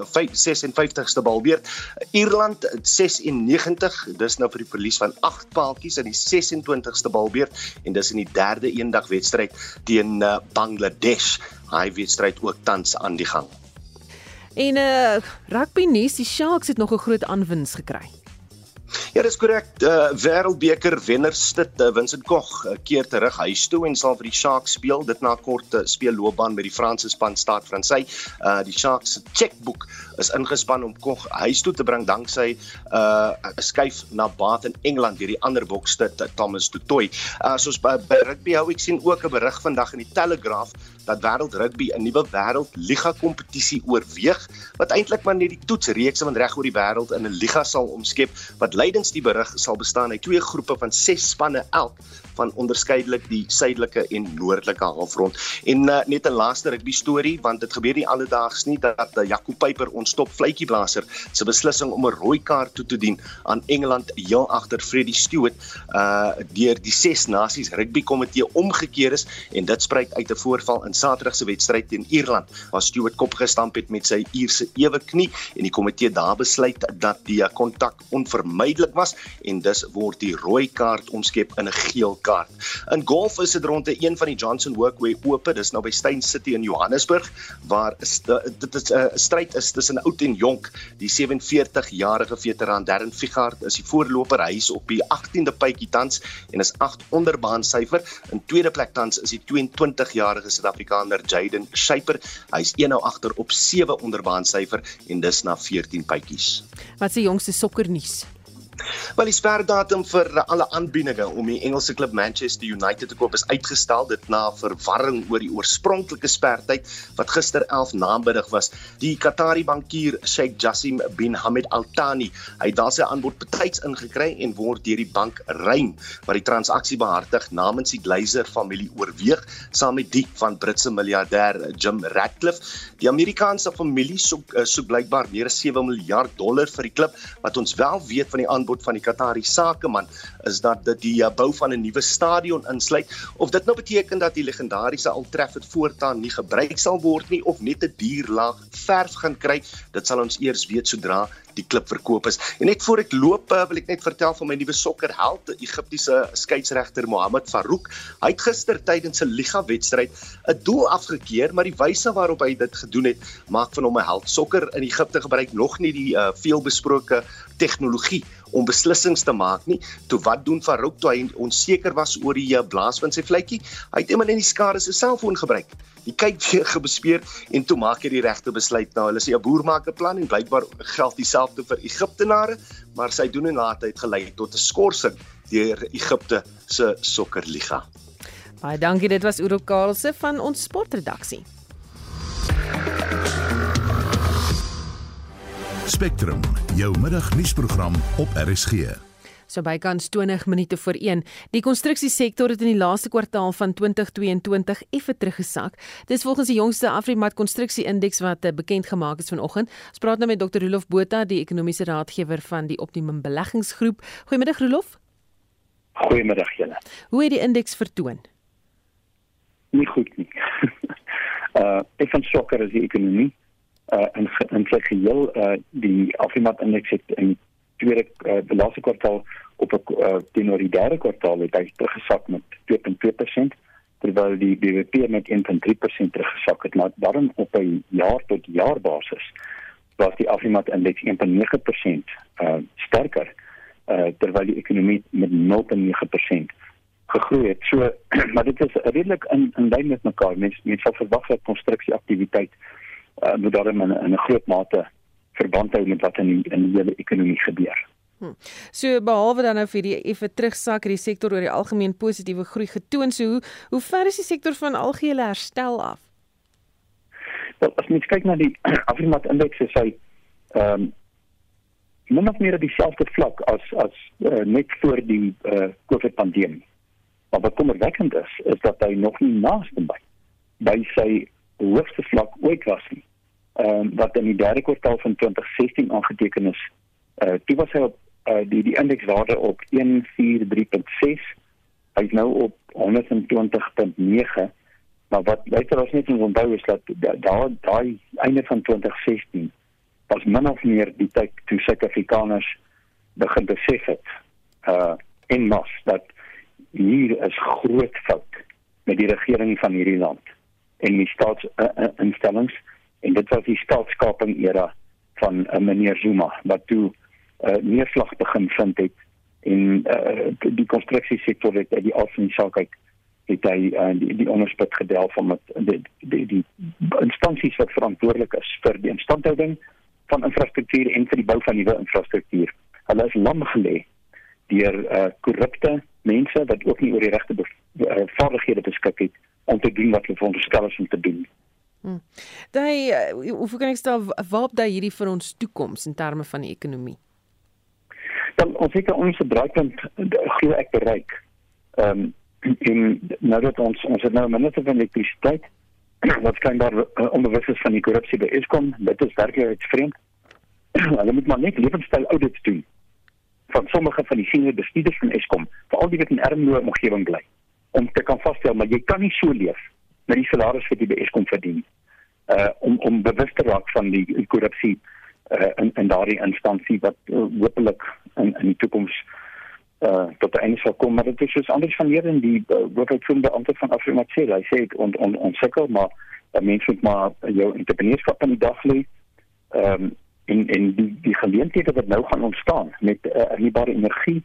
56ste balbeurt. Ierland 96, dis nou vir die verlies van 8 paaltjies in die 26ste balbeurt en dis in die derde eendag wedstryd teen uh, Bangladesh hy wedstryd ook tans aan die gang. En uh rugby nuus, die Sharks het nog 'n groot aanwins gekry. Ja, dis korrek. Uh Wêreldbeker wenners dit uh, Vincent Koch uh, keer terug huis toe en sal vir die Sharks speel. Dit na 'n kort uh, speelloopbaan by die Franse span staat Fransy. Uh die Sharks se chequeboek is ingespan om Koch huis toe te bring danksy 'n uh, skuif na Bath in Engeland deur die ander bokste Thomas Tutoy. Uh soos by, by rugby hou ek sien ook 'n berig vandag in die Telegraph dat wêreld rugby 'n nuwe wêreldliga kompetisie oorweeg wat eintlik maar net die toetsreeks van reg oor die wêreld in 'n liga sal omskep wat lydens die berig sal bestaan uit twee groepe van 6 spanne elk van onderskeidelik die suidelike en noordelike halfrond. En uh, net 'n laaste rugby storie want dit gebeur nie alledaags nie dat uh, Jaco Peyper ons top fluitjieblaser se beslissing om 'n rooi kaart toe te dien aan Engeland heel agter Freddie Stewart uh deur die Ses Nasies Rugby Komitee omgekeer is en dit spruit uit 'n voorval in Saterdag se wedstryd teen Ierland waar Stewart kop gestamp het met sy Ierse ewe knie en die komitee daar besluit dat die kontak onvermydelik was en dus word die rooi kaart omskep in 'n geel kaart. In golf is dit rondte een van die Johnson Walkway Ope, dis nou by Steyn City in Johannesburg waar is dit is 'n uh, stryd is tussen oud en jonk. Die 47-jarige veteraan Darren Figard is die voorloper. Hy is op die 18de puitjie tans en is 8 onder baan syfer. In tweede plek tans is die 22-jarige Suid-Afrikaner Jaden Shaper. Hy's 1 nou agter op 7 onder baan syfer en dis na 14 puitjies. Wat is die jongste sokkernuus? Wel die sperdatum vir alle aanbiedinge om die Engelse klub Manchester United te koop is uitgestel dit na verwarring oor die oorspronklike spertyd wat gister 11 namiddag was. Die Qatari bankier Sheikh Jassim bin Hamad Al Thani, het daar sy aanbod betyds ingekry en word deur die bank Rein wat die transaksie behartig namens die Glazer familie oorweeg saam met die van Britse miljardêr Jim Ratcliffe. Die Amerikaanse familie soek eh, soek blykbaar meer as 7 miljard dollar vir die klub wat ons wel weet van die aanbod van die Qatari sakeman is dat dit die uh, bou van 'n nuwe stadion insluit of dit nou beteken dat die legendariese Old Trafford voortaan nie gebruik sal word nie of net 'n duur laag verf gaan kry dit sal ons eers weet sodra die klip verkoop is. En net voor ek loop, uh, wil ek net vertel van my nuwe sokkerheld, die Egiptiese skeieregter Mohammed Farouk. Hy het gister tydens 'n liga wedstryd 'n doel afgekeur, maar die wyse waarop hy dit gedoen het, maak van hom 'n held. Sokker in Egipte gebruik nog nie die uh, veelbesproke tegnologie om beslissings te maak nie. Toe wat doen Farouk toe hy onseker was oor die uh, blaas van sy vletjie? Hy het iemand in die skare se selfoon gebruik. Die kyk weer gebespeer en toe maak hy die regte besluit. Nou hulle sê 'n boer maak 'n plan en blykbaar geld dieselfde vir Egiptenare, maar sy doen en laat het gelei tot 'n skorsing deur Egipte se sokkerliga. Baie dankie, dit was Uro Karlse van ons sportredaksie. Spectrum, jou middagnuusprogram op RSG. So bykans 20 minute voor 1. Die konstruksiesektor het in die laaste kwartaal van 2022 effe teruggesak. Dis volgens die jongste Afrimat konstruksieindeks wat eh, bekend gemaak is vanoggend. Ons praat nou met Dr. Rolof Botha, die ekonomiese raadgewer van die Optimum Beleggingsgroep. Goeiemiddag Rolof. Goeiemiddag julle. Hoe het die indeks vertoon? Nie goed nie. uh ek van sokker is die ekonomie uh in in sy geheel uh die Afrimat indeks het in tweede uh, die laaste kwartaal op uh, teenoor die derde kwartaal het hy teruggesak met 2.2% terwyl die BBP met 1.3% teruggesak het maar daarom op 'n jaar tot jaar basis was die Afrimat indeks 1.9% uh, sterker uh, terwyl die ekonomie met 0.9% gegroei het. So maar dit is redelik in in lyn met mekaar. Mense mense sal verwag dat konstruksieaktiwiteit uh, moet daarin in, in 'n groot mate verband hou met wat in die, in die hele ekonomie gebeur. Hm. So behalwe dan nou vir die effe terugsak het die sektor oor die algemeen positiewe groei getoon. So hoe hoe ver is die sektor van algehele herstel af? Wel, as mens kyk na die Afrimat indeks is hy ehm um, min of meer op dieselfde vlak as as uh, net voor die uh, COVID pandemie. Maar wat kommerwekkend is, is dat hy nog nie naaste by by sy hoogste vlak ooit was nie. Ehm um, wat in die derde kwartaal van 2016 aangeteken is. Uh toe was hy op uh die die indekswaarde op 143.6. Hy's nou op 120.9. Maar wat later ons net moet onthou is dat daai daai einde van 2016 was min of meer die tyd toe Suid-Afrikaners begin besef het uh in mas dat hier is groot fout met die regering van hierdie land en die staatsinstellings uh, uh, en dit was die staatskaping era van uh, meneer Zuma wat toe uh, neerslag begin vind het en uh, die konstruksiesektor het uit die algemene saak uit het hy uh, die, die onderspit gedelf om met die die, die instansies wat verantwoordelik is vir die instandhouding van infrastruktuur en vir die bou van nuwe infrastruktuur. Hulle is lam gelê deur uh, korrupte mense wat ook nie oor die regte uh, vaardighede beskik het om te doen wat hulle veronderstel is om te doen. Hmm. Daai uh, hoe kan ek stel waarop daai hierdie vir ons toekoms in terme van die ekonomie? Dan ons het ons bereikpunt glo ek bereik. Ehm um, en nou dat ons ons het nou minder van elektrisiteit wat skynbaar uh, onbewus is van die korrupsie by Eskom, dit is werklik vreemd. Hulle moet maar net lewenstyl audits doen van sommige van die senior bestuurders van Eskom, veral die wat in armoede omgewing bly, om te kan vasstel maar jy kan nie so leef met die salaris wat jy by Eskom verdien. Uh om om bewus te raak van die, korrupsie uh in in daardie instansie wat uh, hopelik in in die toekoms uh tot einde sal kom maar dit is soos anders van hier in die uh, amptenaar van Afrimaatse hy sê on on on sukkel maar uh, mense moet maar jou entrepreneurskap in die dag lê ehm um, en en die die geleenthede wat nou gaan ontstaan met uh, hernubare energie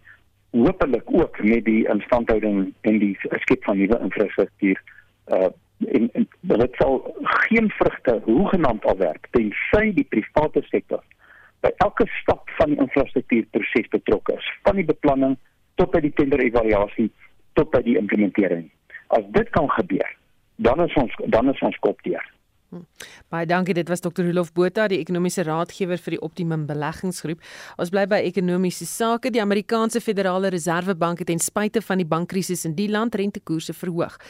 hopelik ook met die instandhouding en die skep van nuwe infrastruktuur uh en, en dit sal geen vrugte hoegenaamd alwerk tensy die private sektor by elke stap van die infrastruktuurproses betrokke is, van die beplanning tot by die tender-evaluasie tot by die implementering. As dit kan gebeur, dan is ons dan is ons kop deur. Baie dankie. Dit was Dr. Rolof Botha, die ekonomiese raadgewer vir die Optimum Beleggingsgroep. Ons bly by ekonomiese sake. Die Amerikaanse Federale Reservebank het ten spyte van die bankkrisis in die land rentekoerse verhoog.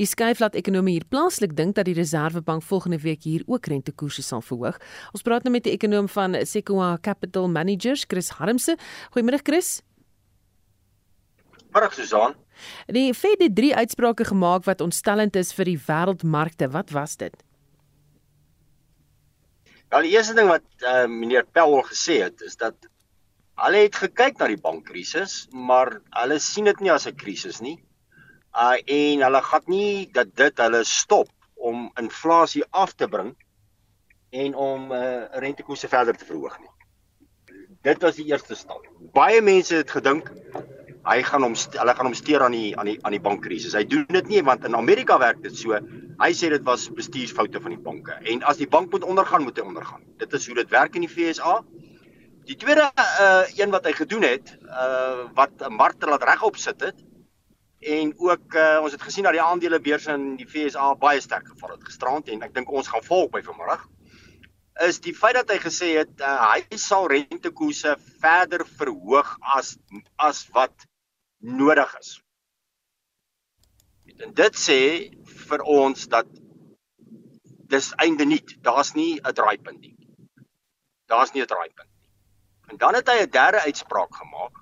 Die skuif laat ekonomie hier plaaslik dink dat die Reservebank volgende week hier ook rentekoerse sal verhoog. Ons praat nou met die ekonom van Sequoia Capital Managers, Chris Harmse. Goeiemôre Chris. Môre Susan. Die Fed het drie uitsprake gemaak wat ontstellend is vir die wêreldmarkte. Wat was dit? Wel die eerste ding wat uh, meneer Powell gesê het is dat hulle het gekyk na die bankkrisis, maar hulle sien dit nie as 'n krisis nie. Uh en hulle gaan nie dat dit hulle stop om inflasie af te bring en om uh rentekoerse verder te verhoog nie. Dit was die eerste stap. Baie mense het gedink hy gaan hom hulle gaan hom steur aan die aan die aan die bankkrisis. Hy doen dit nie want in Amerika werk dit so. Hy sê dit was bestuursfoute van die banke en as die bank moet ondergaan, moet hy ondergaan. Dit is hoe dit werk in die FSA. Die tweede uh een wat hy gedoen het, uh wat 'n markte laat regop sit het en ook uh, ons het gesien dat die aandelebeurse in die FSA baie sterk geval het gisterand en ek dink ons gaan volg by vanmiddag is die feit dat hy gesê het uh, hy sal rentekoerse verder verhoog as as wat nodig is. En dit sê vir ons dat dis einde nie, daar's nie 'n draaipunt nie. Daar's nie 'n draaipunt nie. En dan het hy 'n derde uitspraak gemaak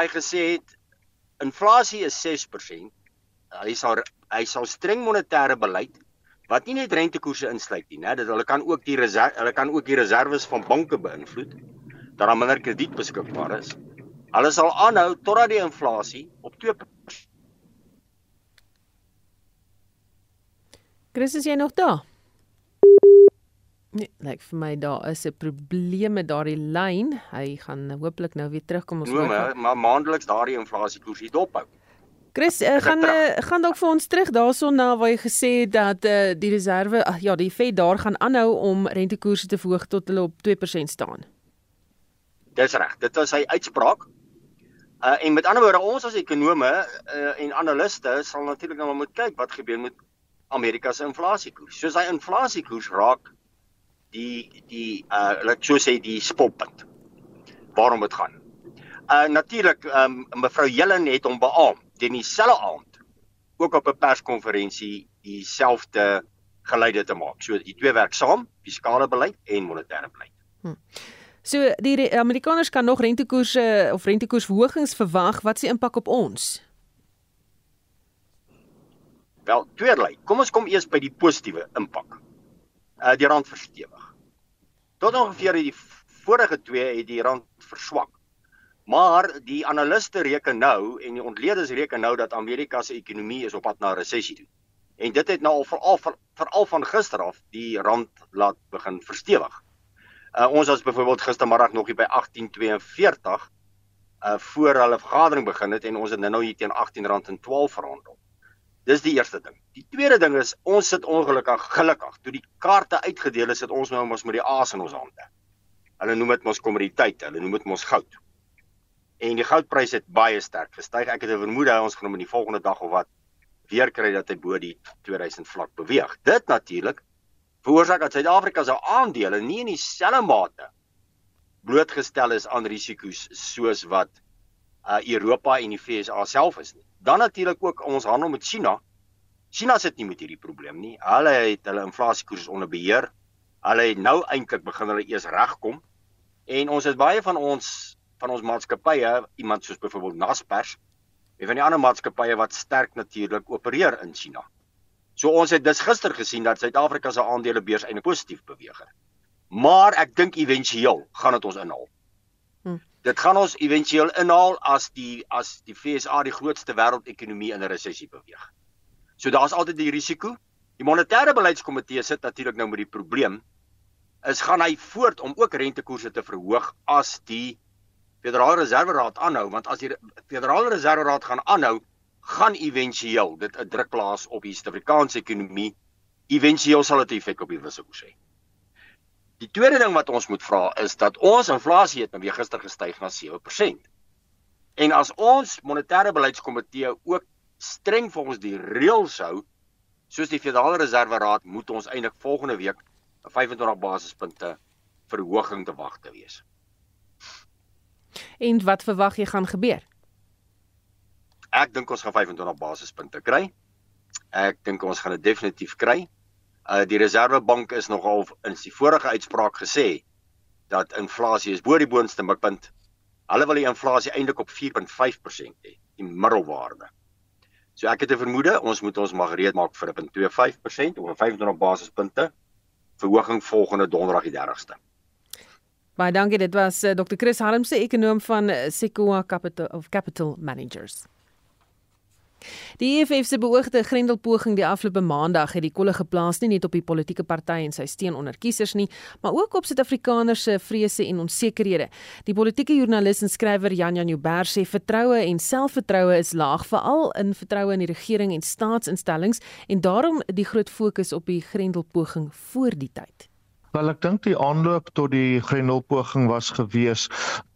hy gesê het inflasie is 6%. Hy sal hy sal streng monetêre beleid wat nie net rentekoerse insluit nie, né? Dat hulle kan ook die reserve hulle kan ook die reserves van banke beïnvloed. dat daar minder krediet beskikbaar is. Hulle sal aanhou totdat die inflasie op 2% Chris, is jy nog daar? Nee, lyk like vir my daar is 'n probleem met daardie lyn. Hy gaan hopelik nou weer terugkom ons hoor. Maar, maar maandeliks daardie inflasiekoers hier dophou. Chris, uh, gaan uh, gaan dalk vir ons terug daarson na waar jy gesê het dat uh, die reserve uh, ja, die Fed daar gaan aanhou om rentekoerse te verhoog tot hulle op 2% staan. Dis reg. Dit was sy uitspraak. Uh en met ander woorde, ons as ekonome uh, en analiste sal natuurlik nou moet kyk wat gebeur met Amerika se inflasiekoers. Soos hy inflasiekoers raak die die uh laat so sê die spotpunt. Waarom dit gaan. Uh natuurlik um, mevrou Jellen het hom beamoen teen dieselfde aand ook op 'n perskonferensie dieselfde geleide te maak. So die twee werk saam, fiskale beleid en monetêre beleid. Hm. So die Amerikaners kan nog rentekoerse of rentekoersverhogings verwag. Wat se impak op ons? Wel, tweedelei. Kom ons kom eers by die positiewe impak. Uh die rand verstewig. Tot ongeveer die vorige twee het die rand verswak. Maar die analiste reken nou en die ontleeders reken nou dat Amerika se ekonomie is op pad na resessie toe. En dit het nou al veral veral van gister af die rand laat begin verstewig. Uh ons was byvoorbeeld gistermiddag nog hier by 1842 uh voor hulle vergadering begin het en ons het nou hier teen R18.12 verhandel. Dis die eerste ding. Die tweede ding is ons sit ongelukkig gelukkig toe die kaarte uitgedeel is, het ons nou mos met die aas in ons hande. Hulle noem dit mos kommoditeit, hulle noem dit mos goud. En die goudprys het baie sterk gestyg. Ek het 'n vermoede ons gaan hom in die volgende dag of wat weer kry dat hy bo die 2000 vlak beweeg. Dit natuurlik veroorsaak dat Suid-Afrika se aandele nie in dieselfde mate blootgestel is aan risiko's soos wat uh Europa en die FSA self is nie. Dan natuurlik ook ons handel met China. China sit nie met hierdie probleem nie. Hulle het hulle inflasiekoers onder beheer. Hulle het nou eintlik begin hulle eers regkom. En ons het baie van ons van ons maatskappye, iemand soos byvoorbeeld Naspers, en van die ander maatskappye wat sterk natuurlik opereer in China. So ons het dus gister gesien dat Suid-Afrika se aandelebeurs eintlik positief beweeg het. Maar ek dink éventueel gaan dit ons inhaal dit gaan ons éventueel inhaal as die as die FSA die grootste wêreldekonomie in 'n resessie beweeg. So daar's altyd die risiko. Die monetêre beleidskomitee sit natuurlik nou met die probleem is gaan hy voort om ook rentekoerse te verhoog as die Federale Reserveraad aanhou want as die Federale Reserveraad gaan aanhou gaan éventueel dit 'n druk plaas op die Suid-Afrikaanse ekonomie. Éventueel sal dit effek op die wisselkoers hê. Die tweede ding wat ons moet vra is dat ons inflasie het nou weer gister gestyg na 7%. En as ons monetêre beleidskomitee ook streng volgens die reëls hou, soos die Federale Reserve Raad, moet ons eintlik volgende week 'n 25 basispunte verhoging te wag te wees. En wat verwag jy gaan gebeur? Ek dink ons gaan 25 basispunte kry. Ek dink ons gaan dit definitief kry uh, die Reserwebank is nogal in sy vorige uitspraak gesê dat inflasie is bo die boonste mikpunt. Hulle wil die inflasie eintlik op 4.5% hê, die middelwaarde. So ek het 'n vermoede ons moet ons mag reed maak vir 'n 2.5% of 'n 25 basispunte verhoging volgende donderdag die 30ste. Baie dankie, dit was uh, Dr. Chris Harmse, ekonom van uh, Sequoia Capital of Capital Managers. Die EFF se beoogde grendelpoging die afgelope maandag het die kolle geplaas nie net op die politieke party en sy steun onder kiesers nie, maar ook op Suid-Afrikaners se vrese en onsekerhede. Die politieke joernalis en skrywer Jan Jan Jubber sê vertroue en selfvertroue is laag veral in vertroue in die regering en staatsinstellings en daarom die groot fokus op die grendelpoging voor die tyd. Wel ek dink die aanloop tot die Grendelpoging was gewees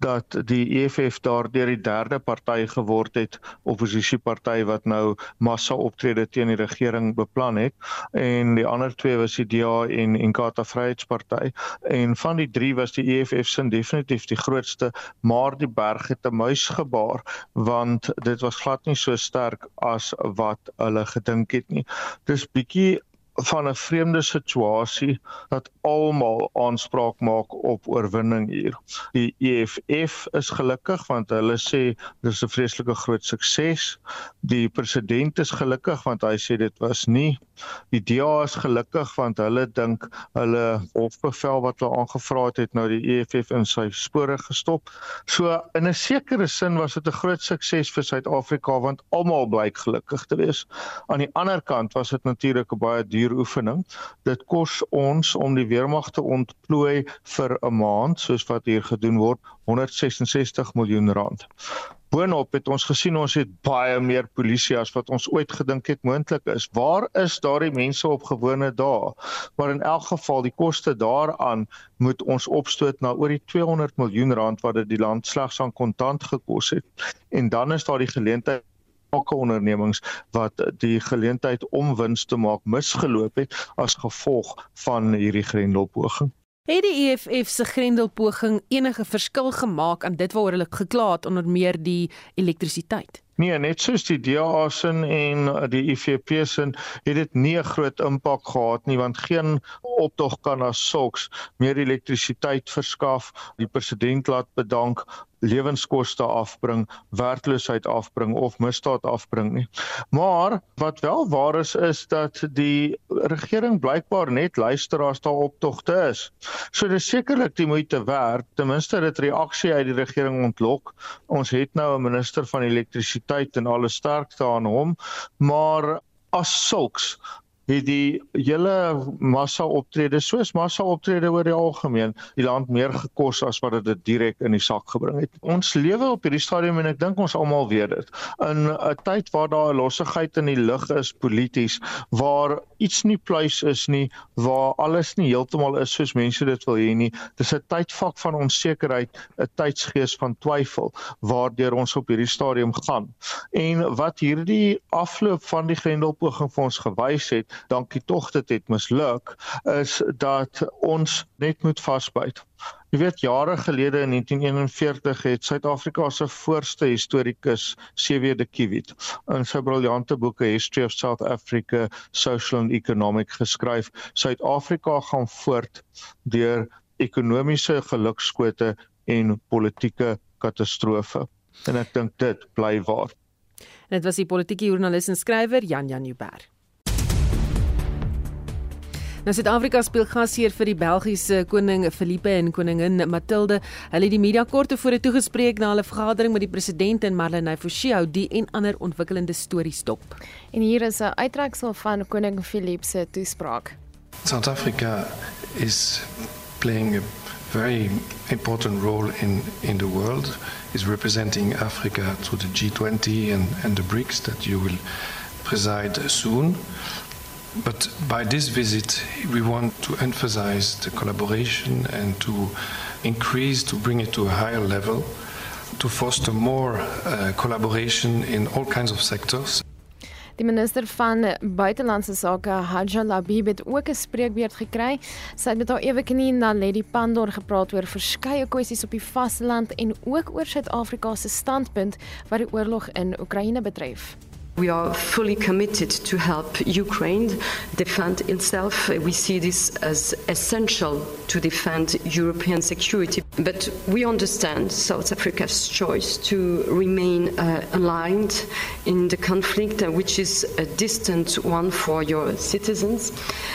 dat die EFF daardeur die derde party geword het, oppositieparty wat nou massa optrede teen die regering beplan het en die ander twee was die DA en Inkatha Vryheidsparty en van die drie was die EFF sin definitief die grootste, maar die berg het 'n muis gebaar want dit was glad nie so sterk as wat hulle gedink het nie. Dis bietjie van 'n vreemde situasie dat almal aanspraak maak op oorwinning hier. Die EFF is gelukkig want hulle sê dis 'n vreeslike groot sukses. Die president is gelukkig want hy sê dit was nie. Die DA is gelukkig want hulle dink hulle hofbevel wat hulle aangevra het het nou die EFF in sy spore gestop. So in 'n sekere sin was dit 'n groot sukses vir Suid-Afrika want almal blyk gelukkig te wees. Aan die ander kant was dit natuurlik 'n baie duur oefening. Dit kos ons om die weermag te ontplooi vir 'n maand soos wat hier gedoen word, 166 miljoen rand. Boonop het ons gesien ons het baie meer polisie as wat ons ooit gedink het moontlik is. Waar is daardie mense op gewone dae? Maar in elk geval die koste daaraan moet ons opstoot na oor die 200 miljoen rand wat dit die land slegs aan kontant gekos het. En dan is daar die geleentheid ondernemings wat die geleentheid om wins te maak misgeloop het as gevolg van hierdie grendelpoging. Het die EFF se grendelpoging enige verskil gemaak aan dit waaroor hulle gekla het onder meer die elektrisiteit? Nee, net soos die DA sin en die IFP sin het dit nie 'n groot impak gehad nie want geen optog kan as sulks meer elektrisiteit verskaf. Die president laat bedank lewenskoste afbring, werkloosheid afbring of misdaad afbring nie. Maar wat wel waar is is dat die regering blykbaar net luister as daar optogte is. So dis sekerlik die moeite werd, ten minste dit reaksie uit die regering ontlok. Ons het nou 'n minister van elektrisiteit en alle sterkte aan hom, maar as sulks het die hele massa optrede soos massa optrede oor die algemeen die land meer gekos as wat dit direk in die sak gebring het. Ons lewe op hierdie stadium en ek dink ons almal weet dit. In 'n tyd waar daar 'n lossigheid in die lug is polities, waar iets nie pluis is nie, waar alles nie heeltemal is soos mense dit wil hê nie. Dis 'n tydvak van onsekerheid, 'n tydsgees van twyfel waardeur ons op hierdie stadium gaan. En wat hierdie afloop van die Grendelpoging vir ons gewys het, dankie tog dit het misluk is dat ons net moet vasbyt. Jy weet jare gelede in 1941 het Suid-Afrika se voorste historikus C.W. de Kiewit in sy briljante boek A History of South Africa Social and Economic geskryf. Suid-Afrika gaan voort deur ekonomiese gelukskote en politieke katastrofe. En ek dink dit bly waar. Dit was die politieke joernalis en skrywer Jan Jan Jubber. Nou Suid-Afrika speel gasheer vir die Belgiese koning Filippe en koningin Mathilde. Hulle het die media kort tevore toegespreek na hulle vergadering met die president en Marlene Forsie hou die en ander ontwikkelende stories dop. En hier is 'n uittreksel van koning Filippe se toespraak. South Africa is playing a very important role in in the world is representing Africa to the G20 and and the BRICS that you will preside soon. But by this visit, we want to emphasize the collaboration and to increase, to bring it to a higher level, to foster more uh, collaboration in all kinds of sectors. Die minister van buitelandse sake, Haja Labib het ook 'n spreekbeurt gekry. Sy het met haar ewe knie na Lady Pandor gepraat oor verskeie kwessies op die vasteland en ook oor Suid-Afrika se standpunt wat die oorlog in Oekraïne betref. We are fully committed to help Ukraine defend itself. We see this as essential to defend European security. But we understand South Africa's choice to remain uh, aligned in the conflict, uh, which is a distant one for your citizens.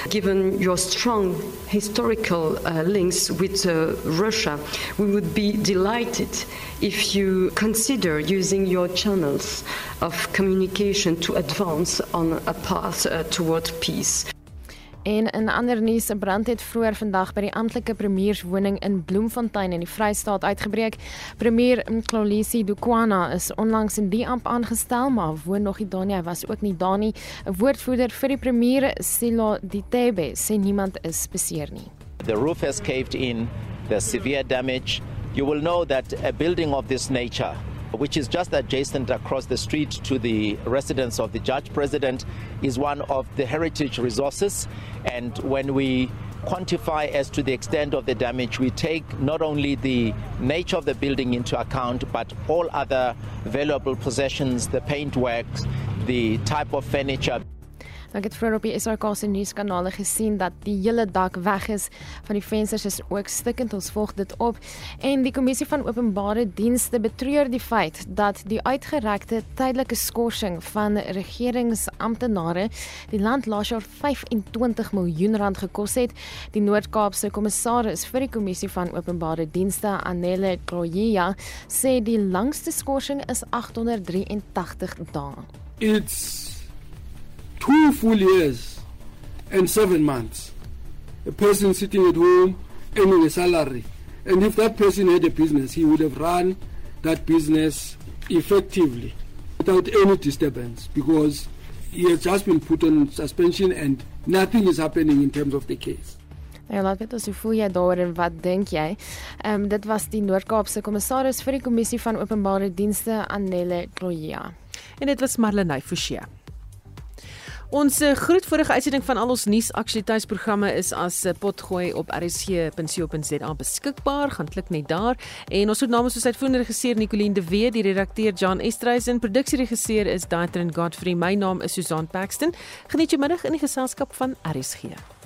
Given your strong historical uh, links with uh, Russia, we would be delighted if you consider using your channels of communication to advance on a path uh, toward peace. En in ander nuus, 'n brand het vroeër vandag by die amptelike premierswoning in Bloemfontein in die Vrystaat uitgebreek. Premier Mxolisi Dukwana is onlangs in die amp aangestel, maar woon nog nie daar nie. Hy was ook nie daar nie. 'n Woordvoerder vir die premier, Silo Ditebe, sê niemand is beseer nie. The roof has caved in. There's severe damage. You will know that a building of this nature which is just adjacent across the street to the residence of the judge president, is one of the heritage resources. And when we quantify as to the extent of the damage, we take not only the nature of the building into account, but all other valuable possessions, the paintworks, the type of furniture. Ek het vroeër op die SAK se nuuskanale gesien dat die hele dak weg is van die vensters is ook stikkend. Ons volg dit op. En die kommissie van openbare dienste betreur die feit dat die uitgerekte tydelike skorsing van regeringsamptenare die land laas jaar 25 miljoen rand gekos het. Die Noord-Kaapse kommissaris vir die kommissie van openbare dienste, Anelle Kloyia, sê die langste skorsing is 883 dae. It's two full years and seven months. A person sitting at home earning a salary. And if that person had a business, he would have run that business effectively without any disturbance because he has just been put on suspension and nothing is happening in terms of the case. Ja, laat weet ons hoe voel jy daaroor en wat dink jy? Ehm um, dit was die Noord-Kaapse kommissaris vir die kommissie van openbare dienste Annelle Kloya. En dit was Marlenae Forsie. Ons eh, groet vorige uitsending van al ons nuusaktualiteitsprogramme is as eh, potgooi op rsg.co.za beskikbaar. Gaan klik net daar. En ons het namens ons uitvoerende regisseur Nicoline de Wet, die redakteur John Estreisen, produksieregisseur is Daitrin Godfrey. My naam is Susan Paxton. Geniet jou middag in die geselskap van RSG.